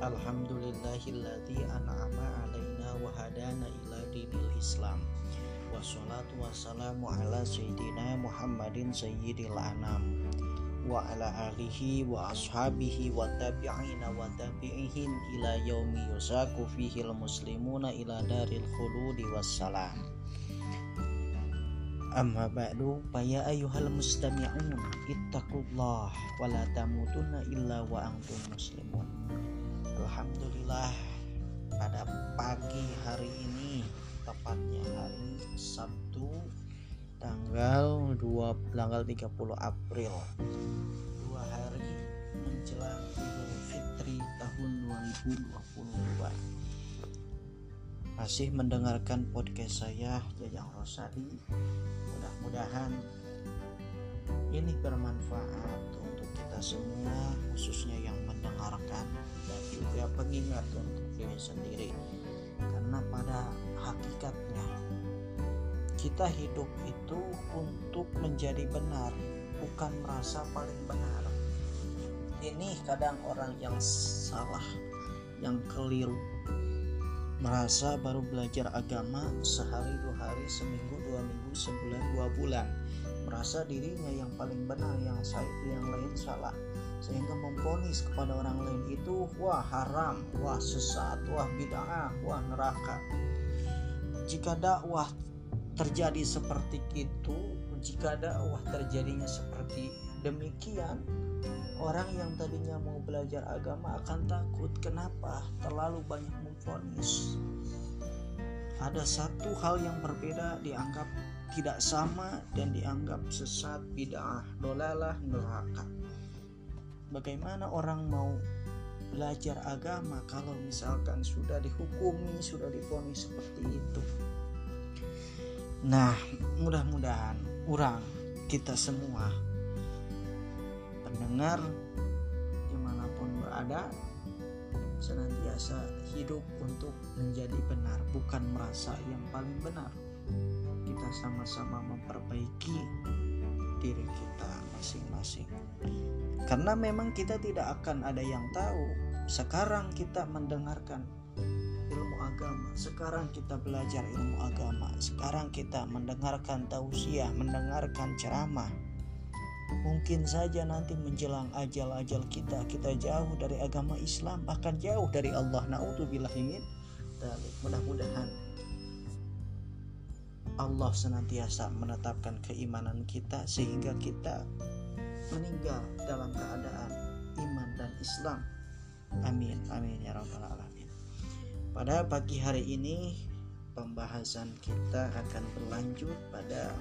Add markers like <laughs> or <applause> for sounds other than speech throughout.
Alhamdulillahilladzi an'ama alaina wa hadana ila dinil Islam. Wassalatu wassalamu ala sayyidina Muhammadin sayyidil anam wa ala alihi wa ashabihi wa tabi'ina wa tabi'ihim ila yaumi yusaku fihil muslimuna ila daril khuludi wassalam. Amma ba'du fa ya ayyuhal mustami'un ittaqullah wa la tamutunna illa wa antum muslimun. Alhamdulillah pada pagi hari ini tepatnya hari Sabtu tanggal 2 tanggal 30 April dua hari menjelang Idul Fitri tahun 2022 masih mendengarkan podcast saya Jajang Rosadi. Mudah-mudahan ini bermanfaat untuk kita semua khususnya yang mendengarkan dan juga pengingat untuk diri sendiri. Karena pada hakikatnya kita hidup itu untuk menjadi benar bukan merasa paling benar. Ini kadang orang yang salah yang keliru. Merasa baru belajar agama sehari dua hari seminggu dua minggu sebulan dua bulan. Merasa dirinya yang paling benar yang saya yang lain salah sehingga memponis kepada orang lain itu wah haram wah sesat wah bid'ah wah neraka. Jika dakwah terjadi seperti itu jika dakwah terjadinya seperti demikian orang yang tadinya mau belajar agama akan takut. Kenapa? Terlalu banyak memfonis. Ada satu hal yang berbeda dianggap tidak sama dan dianggap sesat bid'ah dolalah neraka bagaimana orang mau belajar agama kalau misalkan sudah dihukumi sudah difonis seperti itu? Nah mudah-mudahan orang kita semua pendengar di mana pun berada senantiasa hidup untuk menjadi benar bukan merasa yang paling benar. Kita sama-sama memperbaiki diri kita masing-masing karena memang kita tidak akan ada yang tahu sekarang kita mendengarkan ilmu agama sekarang kita belajar ilmu agama sekarang kita mendengarkan tausiah mendengarkan ceramah. Mungkin saja nanti menjelang ajal-ajal kita kita jauh dari agama Islam bahkan jauh dari Allah. Naudzubillahimin mudah-mudahan Allah senantiasa menetapkan keimanan kita sehingga kita meninggal dalam keadaan iman dan Islam. Amin, amin ya rabbal alamin. Pada pagi hari ini pembahasan kita akan berlanjut pada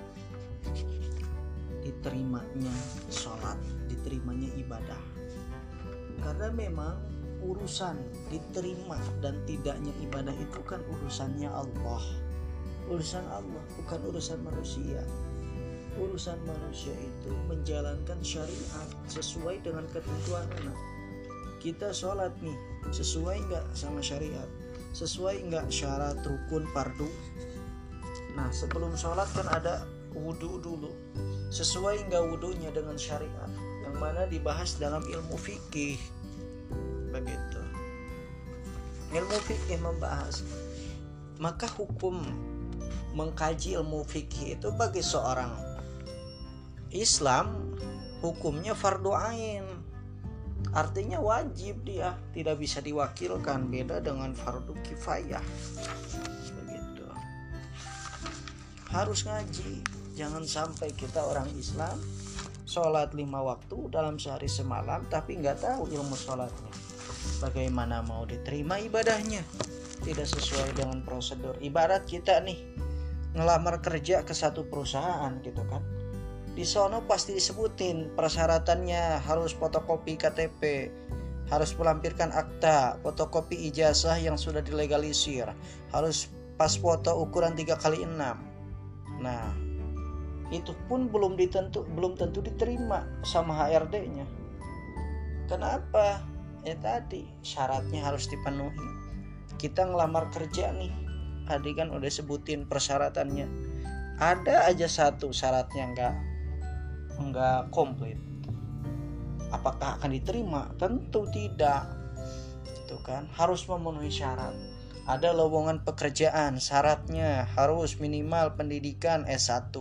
diterimanya sholat, diterimanya ibadah. Karena memang urusan diterima dan tidaknya ibadah itu kan urusannya Allah urusan Allah bukan urusan manusia urusan manusia itu menjalankan syariat sesuai dengan ketentuan anak. Kita sholat nih sesuai nggak sama syariat? Sesuai nggak syarat rukun fardu? Nah sebelum sholat kan ada wudhu dulu. Sesuai nggak wudhunya dengan syariat? Yang mana dibahas dalam ilmu fikih. Begitu. Ilmu fikih membahas. Maka hukum mengkaji ilmu fikih itu bagi seorang Islam hukumnya fardu ain. Artinya wajib dia. Tidak bisa diwakilkan. Beda dengan fardu kifayah. Begitu. Harus ngaji. Jangan sampai kita orang Islam sholat lima waktu dalam sehari semalam tapi nggak tahu ilmu sholatnya. Bagaimana mau diterima ibadahnya? Tidak sesuai dengan prosedur. Ibarat kita nih ngelamar kerja ke satu perusahaan gitu kan di sono pasti disebutin persyaratannya harus fotokopi KTP harus melampirkan akta fotokopi ijazah yang sudah dilegalisir harus pas foto ukuran 3 kali 6 nah itu pun belum ditentu belum tentu diterima sama HRD nya kenapa? Ya tadi syaratnya harus dipenuhi. Kita ngelamar kerja nih. Tadi kan udah sebutin persyaratannya. Ada aja satu syaratnya nggak nggak komplit. Apakah akan diterima? Tentu tidak. Gitu kan? Harus memenuhi syarat. Ada lowongan pekerjaan. Syaratnya harus minimal pendidikan S1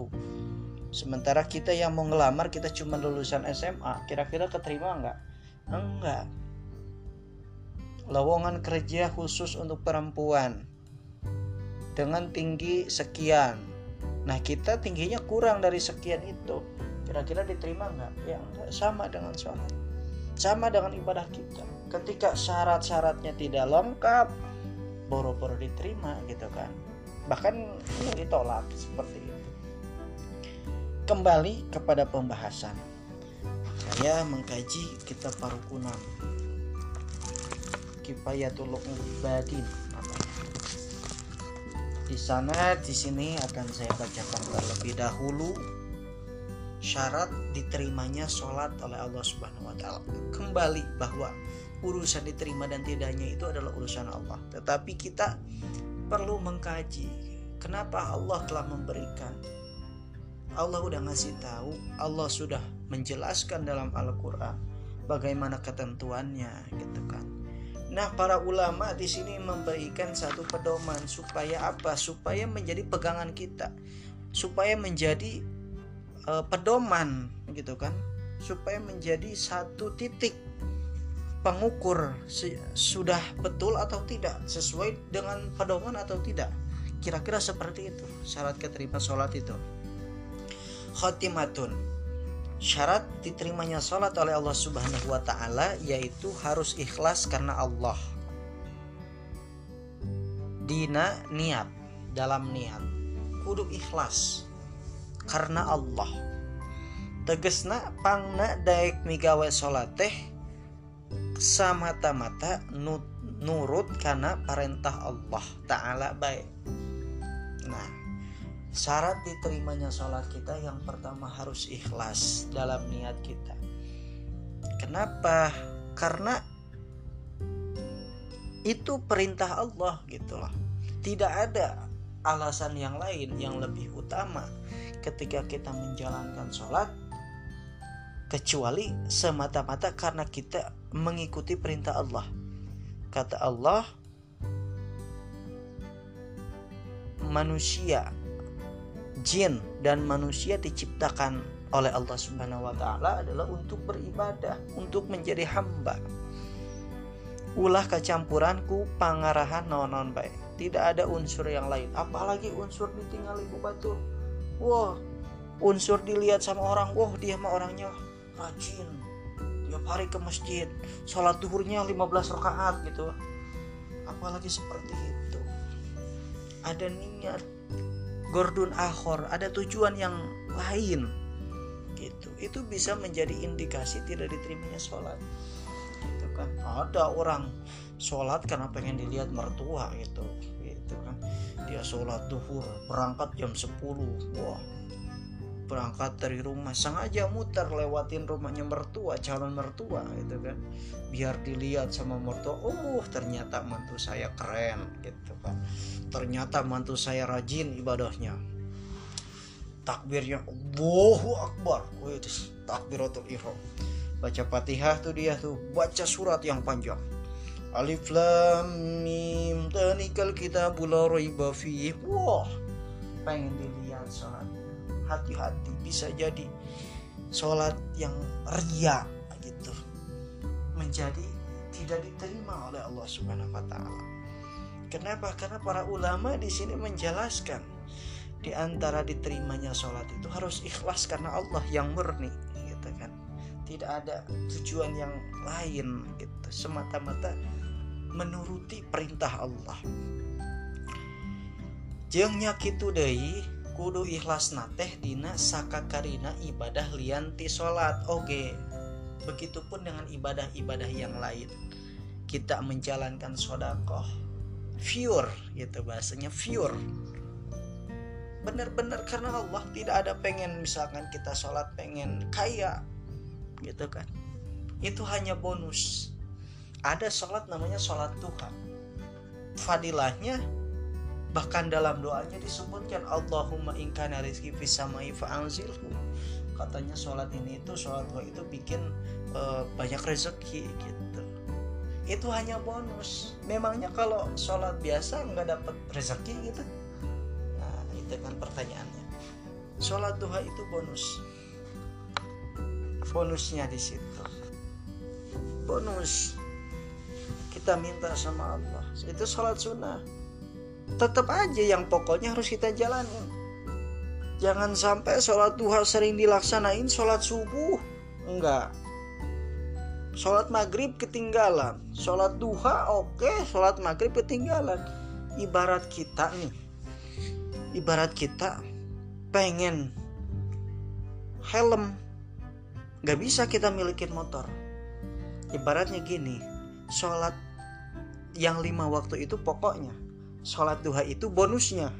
sementara kita yang mau ngelamar kita cuma lulusan SMA kira-kira keterima nggak? Enggak. Lowongan kerja khusus untuk perempuan. Dengan tinggi sekian. Nah kita tingginya kurang dari sekian itu kira-kira diterima nggak? Ya enggak sama dengan sholat. Sama dengan ibadah kita. Ketika syarat-syaratnya tidak lengkap boro-boro diterima gitu kan. Bahkan ditolak seperti itu. Kembali kepada pembahasan. Saya mengkaji kitab parukunan kifayatul badin di sana di sini akan saya bacakan terlebih dahulu syarat diterimanya sholat oleh Allah Subhanahu wa taala. Kembali bahwa urusan diterima dan tidaknya itu adalah urusan Allah. Tetapi kita perlu mengkaji kenapa Allah telah memberikan. Allah udah ngasih tahu, Allah sudah menjelaskan dalam Al-Qur'an bagaimana ketentuannya gitu kan. Nah, para ulama di sini memberikan satu pedoman supaya apa? Supaya menjadi pegangan kita. Supaya menjadi uh, pedoman gitu kan. Supaya menjadi satu titik pengukur sudah betul atau tidak sesuai dengan pedoman atau tidak. Kira-kira seperti itu syarat keterima sholat itu. Khotimatun. Syarat diterimanya sholat oleh Allah subhanahu wa ta'ala yaitu harus ikhlas karena Allah. Dina niat. Dalam niat. Kudu ikhlas karena Allah. Tegesna pangna daek migawe sholat teh semata-mata nurut karena perintah Allah Ta'ala baik. Nah syarat diterimanya sholat kita yang pertama harus ikhlas dalam niat kita. Kenapa? Karena itu perintah Allah gitu loh Tidak ada alasan yang lain yang lebih utama ketika kita menjalankan sholat kecuali semata-mata karena kita mengikuti perintah Allah. Kata Allah, manusia, jin dan manusia diciptakan oleh Allah Subhanahu wa taala adalah untuk beribadah, untuk menjadi hamba. Ulah kecampuranku pangarahan non-non baik. Tidak ada unsur yang lain, apalagi unsur ditinggali ku batu. Wah, unsur dilihat sama orang, wah dia mah orangnya rajin. Tiap hari ke masjid sholat duhurnya 15 rakaat gitu. Apalagi seperti itu. Ada niat. Gordun akhor ada tujuan yang lain. Gitu. Itu bisa menjadi indikasi tidak diterimanya sholat gitu kan. Ada orang sholat karena pengen dilihat mertua gitu dia sholat duhur berangkat jam 10 wah berangkat dari rumah. Sengaja muter lewatin rumahnya mertua calon mertua gitu kan. Biar dilihat sama mertua oh ternyata mantu saya keren gitu kan. Ternyata mantu saya rajin ibadahnya. Takbirnya Allahu Akbar. Wih, takbiratul ihram. Baca Fatihah tuh dia tuh baca surat yang panjang Alif Lam Mim Tanikal kitabul raiba wah pengen dilihat saat hati-hati bisa jadi sholat yang ria gitu menjadi tidak diterima oleh Allah Subhanahu wa taala. Kenapa? Karena para ulama di sini menjelaskan di antara diterimanya sholat itu harus ikhlas karena Allah yang murni gitu kan. Tidak ada tujuan yang lain gitu. Semata-mata menuruti perintah Allah. Jeung nyakitu deui kudu ikhlas nateh dina sakakarina ibadah lianti salat. Oke begitupun dengan ibadah-ibadah yang lain. Kita menjalankan sodakoh. Pure gitu bahasanya pure. Benar-benar karena Allah tidak ada pengen misalkan kita sholat pengen kaya gitu kan. Itu hanya bonus ada sholat namanya sholat Tuhan fadilahnya bahkan dalam doanya disebutkan Allahumma ingkana rizki fisamai fa'anzilhu katanya sholat ini itu sholat itu bikin uh, banyak rezeki gitu. Itu hanya bonus. Memangnya kalau sholat biasa nggak dapat rezeki gitu? Nah itu kan pertanyaannya. Sholat duha itu bonus. Bonusnya di situ. Bonus kita minta sama Allah. Itu sholat sunnah. Tetap aja yang pokoknya harus kita jalanin. Jangan sampai sholat duha sering dilaksanain sholat subuh. Enggak. Sholat maghrib ketinggalan. Sholat duha oke. Okay. sholat maghrib ketinggalan. Ibarat kita nih. Ibarat kita pengen helm. Nggak bisa kita milikin motor. Ibaratnya gini sholat yang lima waktu itu pokoknya. Sholat duha itu bonusnya.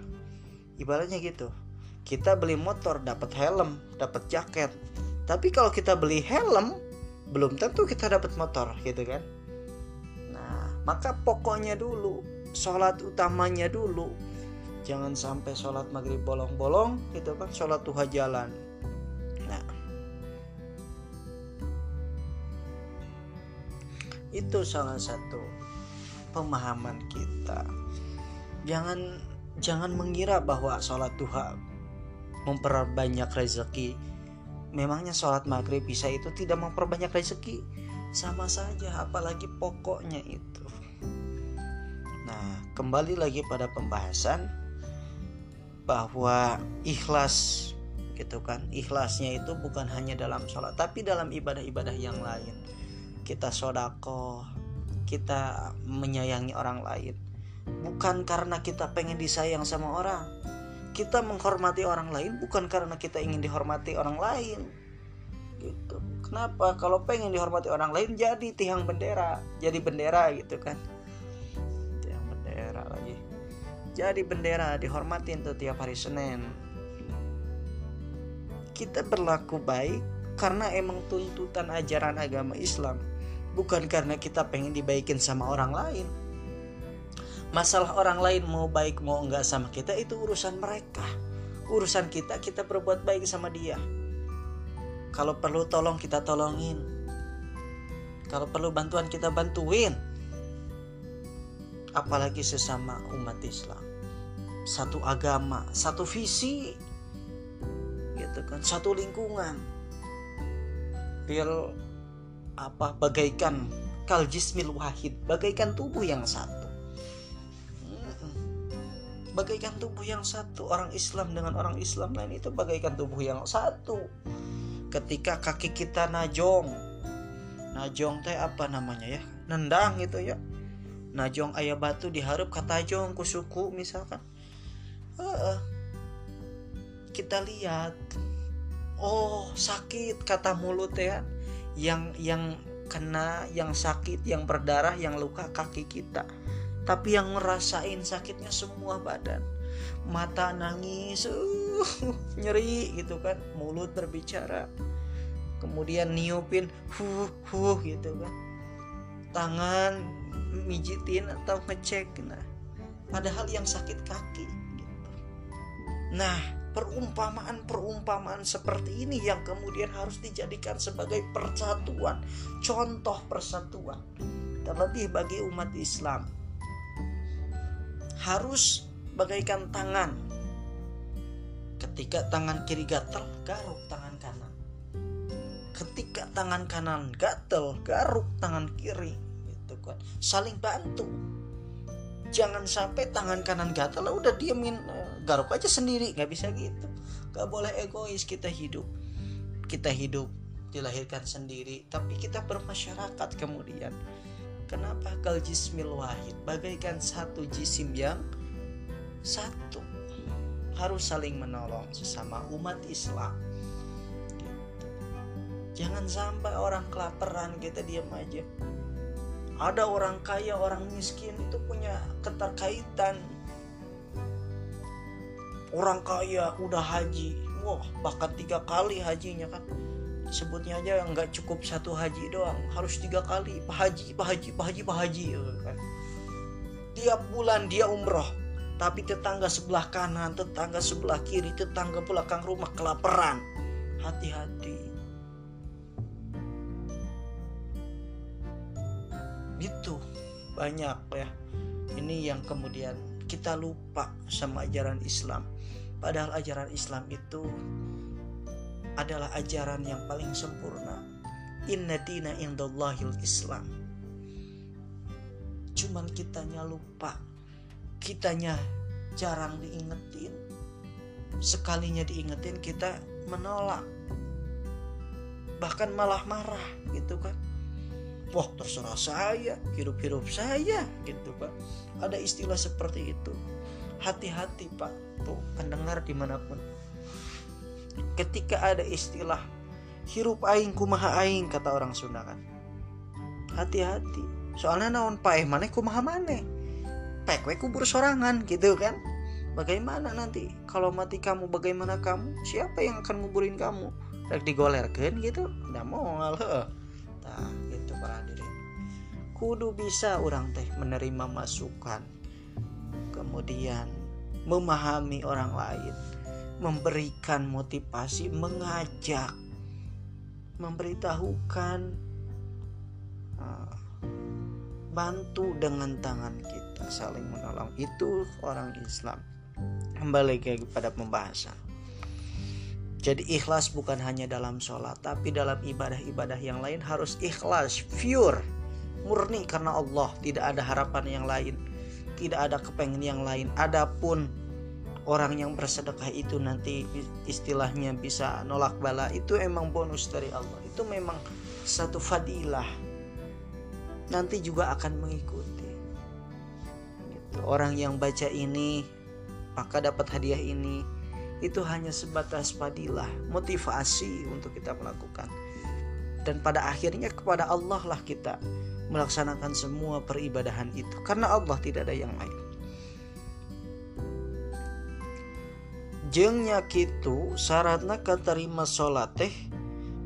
Ibaratnya gitu. Kita beli motor dapat helm dapat jaket. Tapi kalau kita beli helm belum tentu kita dapat motor gitu kan? Nah maka pokoknya dulu sholat utamanya dulu. Jangan sampai sholat maghrib bolong-bolong gitu kan? Sholat duha jalan. Nah. Itu salah satu pemahaman kita. Jangan jangan mengira bahwa sholat duha memperbanyak rezeki. Memangnya sholat maghrib bisa itu tidak memperbanyak rezeki? Sama saja apalagi pokoknya itu. Nah kembali lagi pada pembahasan bahwa ikhlas gitu kan? Ikhlasnya itu bukan hanya dalam sholat tapi dalam ibadah-ibadah yang lain. Kita sodako kita menyayangi orang lain. Bukan karena kita pengen disayang sama orang. Kita menghormati orang lain bukan karena kita ingin dihormati orang lain. Gitu. Kenapa? Kalau pengen dihormati orang lain jadi tiang bendera. Jadi bendera gitu kan. Jadi bendera dihormatin tuh tiap hari Senin. Kita berlaku baik karena emang tuntutan ajaran agama Islam bukan karena kita pengen dibaikin sama orang lain. Masalah orang lain mau baik mau enggak sama kita itu urusan mereka. Urusan kita kita berbuat baik sama dia. Kalau perlu tolong kita tolongin. Kalau perlu bantuan kita bantuin. Apalagi sesama umat Islam. Satu agama, satu visi, gitu kan, satu lingkungan. Biar apa? Bagaikan kaljismil wahid, bagaikan tubuh yang satu. Bagaikan tubuh yang satu, orang Islam dengan orang Islam lain itu bagaikan tubuh yang satu. Ketika kaki kita najong, najong teh apa namanya ya? Nendang gitu ya. Najong ayah batu diharap kata jong kusuku misalkan. Uh, kita lihat. Oh sakit kata mulut ya yang yang kena yang sakit yang berdarah yang luka kaki kita. Tapi yang ngerasain sakitnya semua badan. Mata nangis uh, <laughs> nyeri gitu kan. Mulut berbicara. Kemudian niupin huh huh gitu kan. Tangan mijitin atau ngecek nah. Padahal yang sakit kaki Nah, perumpamaan-perumpamaan seperti ini yang kemudian harus dijadikan sebagai persatuan, contoh persatuan. Terlebih bagi umat Islam. Harus bagaikan tangan. Ketika tangan kiri gatel, garuk tangan kanan. Ketika tangan kanan gatel, garuk tangan kiri. Gitu kan. Saling bantu. Jangan sampai tangan kanan gatel udah diemin garuk aja sendiri nggak bisa gitu. Nggak boleh egois kita hidup. Kita hidup dilahirkan sendiri tapi kita bermasyarakat kemudian. Kenapa kal jismil wahid? Bagaikan satu jisim yang satu. Harus saling menolong sesama umat Islam. Jangan sampai orang kelaparan kita diam aja. Ada orang kaya orang miskin itu punya keterkaitan orang kaya udah haji. Wah bahkan tiga kali hajinya kan? Sebutnya aja nggak cukup satu haji doang. Harus tiga kali. Pak haji pak haji pak haji pak haji ya kan? Tiap bulan dia umroh. Tapi tetangga sebelah kanan tetangga sebelah kiri tetangga belakang rumah kelaparan. Hati-hati. Gitu. Banyak ya. Ini yang kemudian kita lupa sama ajaran Islam. Padahal ajaran Islam itu adalah ajaran yang paling sempurna. Inna dina indallahil Islam. Cuman kitanya lupa. Kitanya jarang diingetin. Sekalinya diingetin kita menolak. Bahkan malah marah gitu kan wah terserah saya hidup-hidup saya gitu pak. Ada istilah seperti itu. Hati-hati pak. Tuh pendengar di mana pun. Ketika ada istilah hirup aing kumaha aing kata orang Sunda kan. Hati-hati. Soalnya naon paeh maneh kumaha maneh? Pek we kubur sorangan gitu kan. Bagaimana nanti? Kalau mati kamu bagaimana kamu? Siapa yang akan nguburin kamu? Rek digolerkan gitu? Udah mau heuh nah para hadirin kudu bisa orang teh menerima masukan kemudian memahami orang lain memberikan motivasi mengajak memberitahukan uh, bantu dengan tangan kita saling menolong. Itu orang Islam. Kembali kepada pembahasan jadi ikhlas bukan hanya dalam sholat, tapi dalam ibadah-ibadah yang lain harus ikhlas, pure, murni karena Allah. Tidak ada harapan yang lain, tidak ada kepengen yang lain. Adapun orang yang bersedekah itu nanti istilahnya bisa nolak bala itu emang bonus dari Allah. Itu memang satu fadilah. Nanti juga akan mengikuti. Gitu. Orang yang baca ini maka dapat hadiah ini itu hanya sebatas padilah motivasi untuk kita melakukan. Dan pada akhirnya kepada Allah lah kita melaksanakan semua peribadahan itu. Karena Allah tidak ada yang lain. Jengnya kitu syaratna keterima sholat teh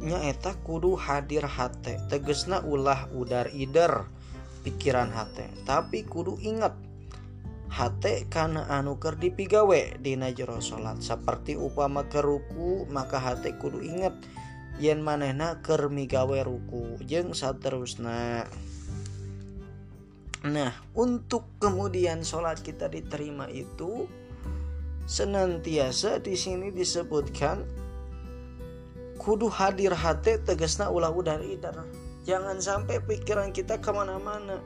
nyaeta kudu hadir hate. Tegesna ulah udar ider pikiran hate. Tapi kudu ingat hate karena anu keur dipigawe dina jero salat. Seperti upama keruku maka hate kudu inget yen manehna keur migawe ruku. Jeung saterusna. Nah, untuk kemudian sholat kita diterima itu senantiasa di sini disebutkan kudu hadir hati tegasna ulah udar idar. Jangan sampai pikiran kita ke mana-mana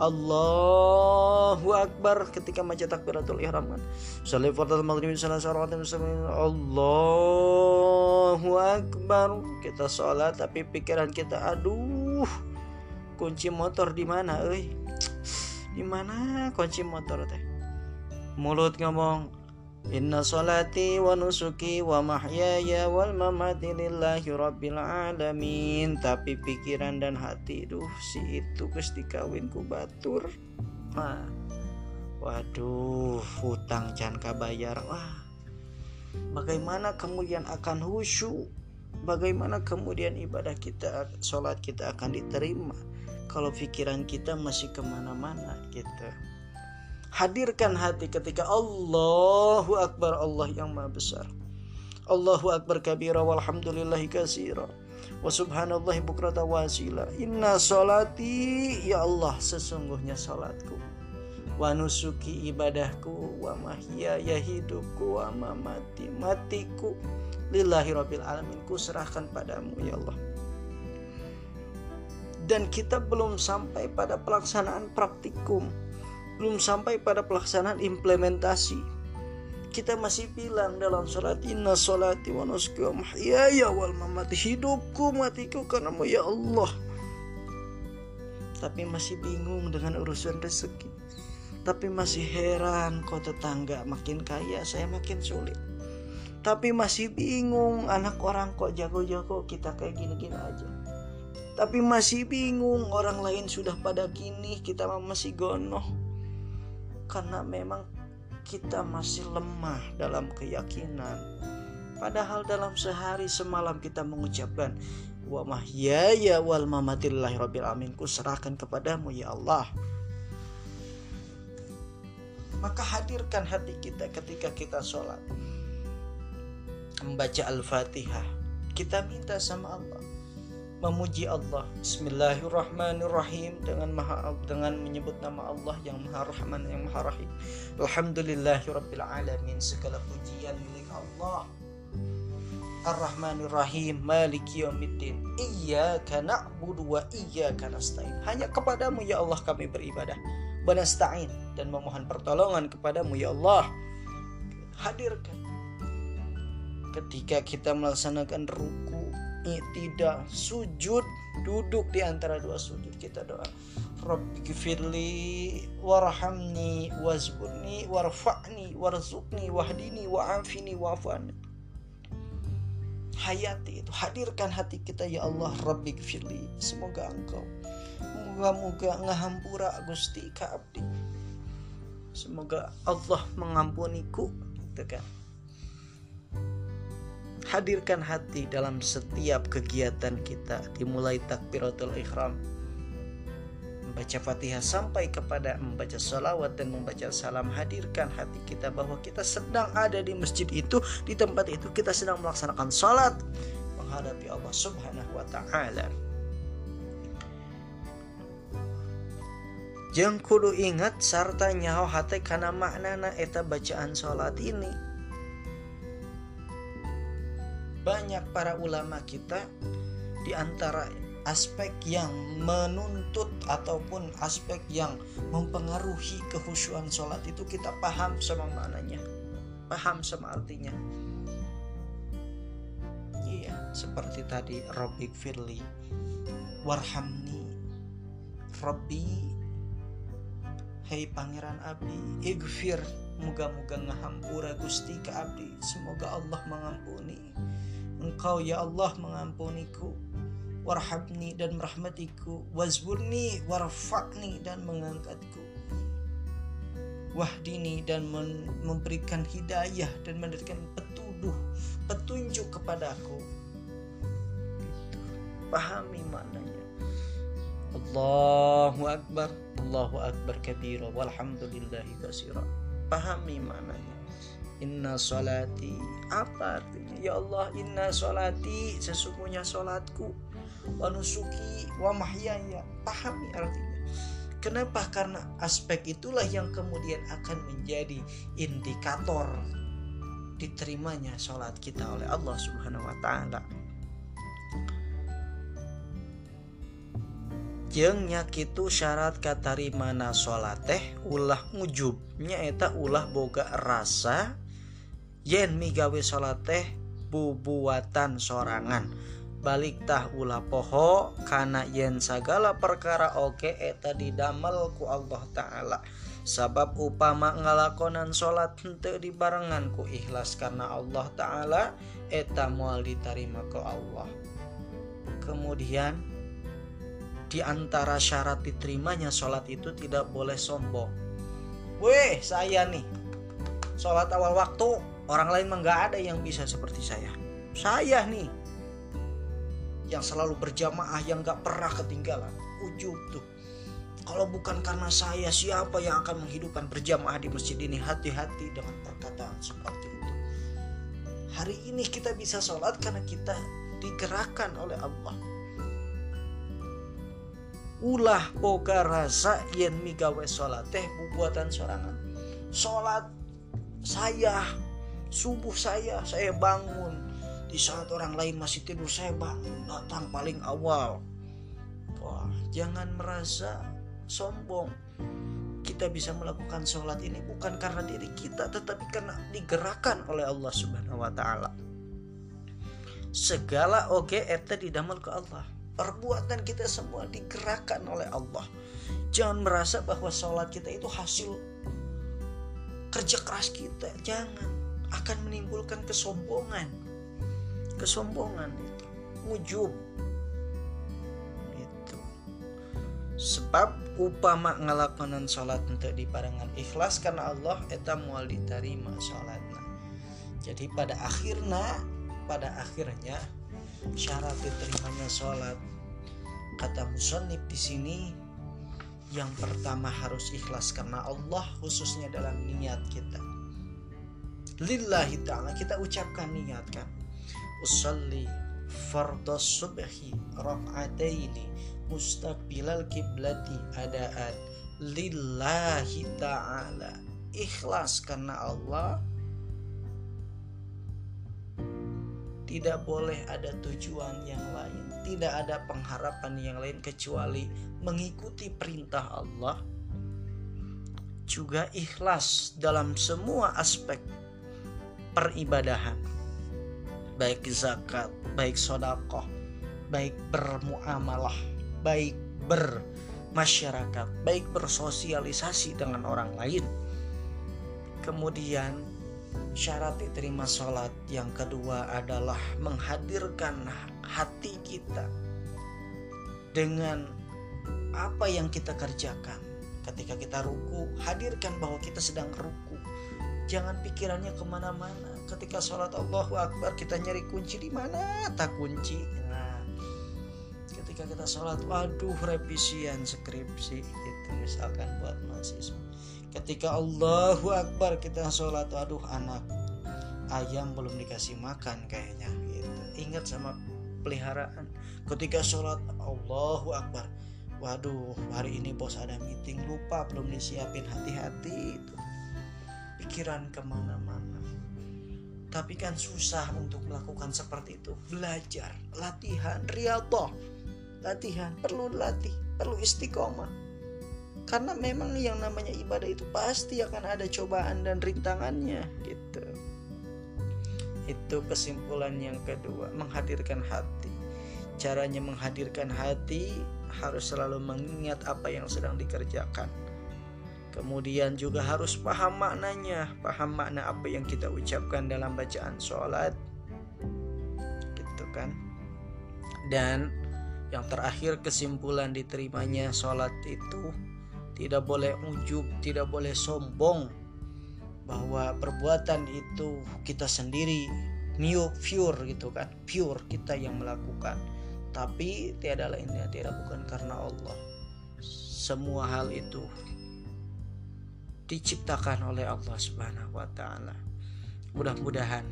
Allahu Akbar ketika baca takbiratul ihram kan. Salli fardhu maghrib Allahu Akbar. Kita sholat tapi pikiran kita aduh kunci motor di mana euy? Di mana kunci motor teh? Mulut ngomong Inna salati wa nusuki wa mahyaya wal mamati lillahi rabbil alamin. Tapi pikiran dan hati Duh si itu kes dikawin ku batur. Wah Waduh hutang can kabayar Wah Bagaimana kemudian akan khusyuk Bagaimana kemudian ibadah kita Sholat kita akan diterima? Kalau pikiran kita masih ke mana-mana gitu hadirkan hati ketika Allahu Akbar Allah yang maha besar. Allahu Akbar kabira walhamdulillahi kasira. Wa subhanallahi bukrata wasila inna salati ya Allah sesungguhnya salatku. Wa nusuki ibadahku wa mahya ya hidupku wa mamati matiku. Lillahi rabbil alamin ku serahkan padamu ya Allah. Dan kita belum sampai pada pelaksanaan praktikum belum sampai pada pelaksanaan implementasi. Kita masih bilang dalam salat inna salati wa nusuki wa mahyaya wal mamati. Hidupku matiku karenamu ya Allah. Tapi masih bingung dengan urusan rezeki. Tapi masih heran kok tetangga makin kaya saya makin sulit. Tapi masih bingung anak orang kok jago-jago kita kayak gini-gini aja. Tapi masih bingung orang lain sudah pada gini kita masih gonoh karena memang kita masih lemah dalam keyakinan. Padahal dalam sehari semalam kita mengucapkan wa mahyaya wal mamatillahi rabbil alamin ku serahkan kepadamu ya Allah. Maka hadirkan hati kita ketika kita sholat Membaca Al-Fatihah Kita minta sama Allah memuji Allah. Bismillahirrahmanirrahim. Dengan maha dengan menyebut nama Allah yang maha rahman yang maha rahim. Alhamdulillahirabbil alamin segala pujian milik Allah. Ar-Rahmanir Rahim Maliki Yawmiddin Iyyaka na'budu wa iyyaka nasta'in. Hanya kepadamu ya Allah kami beribadah. Banasta'in dan memohon pertolongan kepadamu ya Allah. Hadirkan. Ketika kita melaksanakan ruku tidak sujud duduk di antara dua sujud kita doa. Rabbi gfirli warhamni wazburni warfa'ni warzuqni wahdini wa'afini wa'afani hayati itu hadirkan hati kita ya Allah Rabbi gfirli. Semoga engkau moga-moga ngahampura Gusti ka abdi semoga Allah mengampuniku gitu kan hadirkan hati dalam setiap kegiatan kita dimulai takbiratul ihram. Membaca fatihah sampai kepada membaca salawat dan membaca salam hadirkan hati kita bahwa kita sedang ada di masjid itu di tempat itu kita sedang melaksanakan salat menghadapi Allah subhanahu wa ta'ala. Jeng kudu ingat serta nyaho hati karena maknana eta bacaan salat ini banyak para ulama kita di antara aspek yang menuntut ataupun aspek yang mempengaruhi kehusuan sholat itu kita paham sama maknanya paham sama artinya. Iya seperti tadi Robbi Firli Warhamni. Robbi Hei Pangeran Abdi Igfir Moga-moga ngahampura Gusti ke Abdi. Semoga Allah mengampuni Engkau ya Allah mengampuniku Warhabni dan merahmatiku Wazburni warfa'ni dan mengangkatku. Wahdini dan memberikan hidayah Dan memberikan petuduh Petunjuk kepadaku. Gitu. Pahami maknanya. Allahu Akbar Allahu Akbar kabira Walhamdulillahi kasira Pahami maknanya Inna solati Apa artinya? Ya Allah inna solati Sesungguhnya solatku Wa nusuki Wa mahyaya. Pahami artinya? Kenapa? Karena aspek itulah yang kemudian akan menjadi indikator diterimanya sholat kita oleh Allah Subhanahu wa taala. Jengnya kitu syarat katarimana sholat teh ulah ngujubnya eta ulah boga rasa yen migawe salat teh bubuatan sorangan. Balik tah ulah poho karena yen segala perkara oke eta didamel ku Allah Ta'ala. Sabab upama ngalakonan salat hente dibarengan ku ikhlas karena Allah Ta'ala eta mual diterima ku Allah. Kemudian di antara syarat diterimanya sholat itu tidak boleh sombong. Weh saya nih sholat awal waktu Orang lain mah nggak ada yang bisa seperti saya. Saya nih yang selalu berjamaah yang nggak pernah ketinggalan. Ujub tuh. Kalau bukan karena saya, siapa yang akan menghidupkan berjamaah di masjid ini? Hati-hati dengan perkataan seperti itu. Hari ini kita bisa sholat karena kita digerakkan oleh Allah. Ulah boga rasa yen migawe sholat teh buatan sorangan. Sholat saya subuh saya saya bangun. Di saat orang lain masih tidur saya bangun datang paling awal. Wah jangan merasa sombong. Kita bisa melakukan sholat ini bukan karena diri kita tetapi karena digerakkan oleh Allah subhanahu wa ta'ala. Segala oke eta didamel ke Allah. Perbuatan kita semua digerakkan oleh Allah. Jangan merasa bahwa sholat kita itu hasil kerja keras kita. Jangan akan menimbulkan kesombongan. Kesombongan itu. Ujub. Itu sebab upama ngelakonan sholat untuk diparangan ikhlas karena Allah eta mual diterima sholatnya jadi pada akhirnya pada akhirnya syarat diterimanya sholat kata musonib di sini yang pertama harus ikhlas karena Allah khususnya dalam niat kita lillahi ta'ala kita ucapkan niatkan usalli fardhos subhi rak'ataini mustaqbilal kiblati adaan. Lillahi ta'ala ikhlas karena Allah. Tidak boleh ada tujuan yang lain tidak ada pengharapan yang lain kecuali mengikuti perintah Allah. Juga ikhlas dalam semua aspek peribadahan. Baik zakat baik sodakoh baik bermuamalah baik bermasyarakat baik bersosialisasi dengan orang lain. Kemudian syarat diterima sholat yang kedua adalah menghadirkan hati kita dengan apa yang kita kerjakan. Ketika kita ruku hadirkan bahwa kita sedang ruku jangan pikirannya ke mana-mana. Ketika sholat Allahu Akbar kita nyari kunci di mana? Tak kunci. Nah ketika kita sholat waduh revisian skripsi gitu misalkan buat mahasiswa. Ketika Allahu Akbar kita sholat waduh anak ayam belum dikasih makan kayaknya gitu. Ingat sama peliharaan. Ketika sholat Allahu Akbar waduh hari ini bos ada meeting lupa belum disiapin hati-hati itu pikiran ke mana-mana. Tapi kan susah untuk melakukan seperti itu. Belajar latihan riyadhah. Latihan perlu latih perlu istiqomah. Karena memang yang namanya ibadah itu pasti akan ada cobaan dan rintangannya gitu. Itu kesimpulan yang kedua menghadirkan hati. Caranya menghadirkan hati harus selalu mengingat apa yang sedang dikerjakan kemudian juga harus paham maknanya paham makna apa yang kita ucapkan dalam bacaan sholat gitu kan. Dan yang terakhir kesimpulan diterimanya sholat itu tidak boleh ujub, tidak boleh sombong bahwa perbuatan itu kita sendiri pure gitu kan. Pure kita yang melakukan. Tapi tiada lainnya tidak bukan karena Allah. Semua hal itu diciptakan oleh Allah Subhanahu wa taala. Mudah-mudahan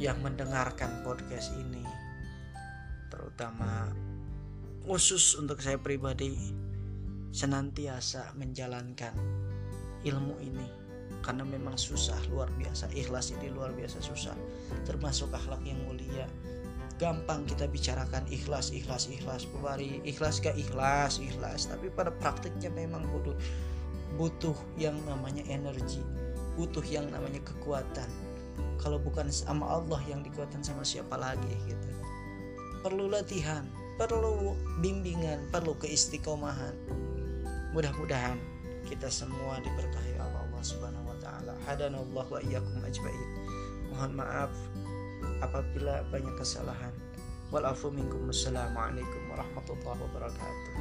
yang mendengarkan podcast ini terutama khusus untuk saya pribadi senantiasa menjalankan ilmu ini. Karena memang susah luar biasa. Ikhlas ini luar biasa susah. Termasuk akhlak yang mulia. Gampang kita bicarakan ikhlas ikhlas ikhlas. Pembari ikhlas gak ikhlas ikhlas. Tapi pada praktiknya memang butuh butuh yang namanya energi butuh yang namanya kekuatan kalau bukan sama Allah yang dikuatkan sama siapa lagi gitu perlu latihan perlu bimbingan perlu keistiqomahan Mudah-mudahan kita semua diberkahi Allah, Allah Subhanahu wa taala. Hadanallah wa iyyakum ajmain. Mohon maaf apabila banyak kesalahan. Walafu minkum. Wassalamualaikum warahmatullahi wabarakatuh.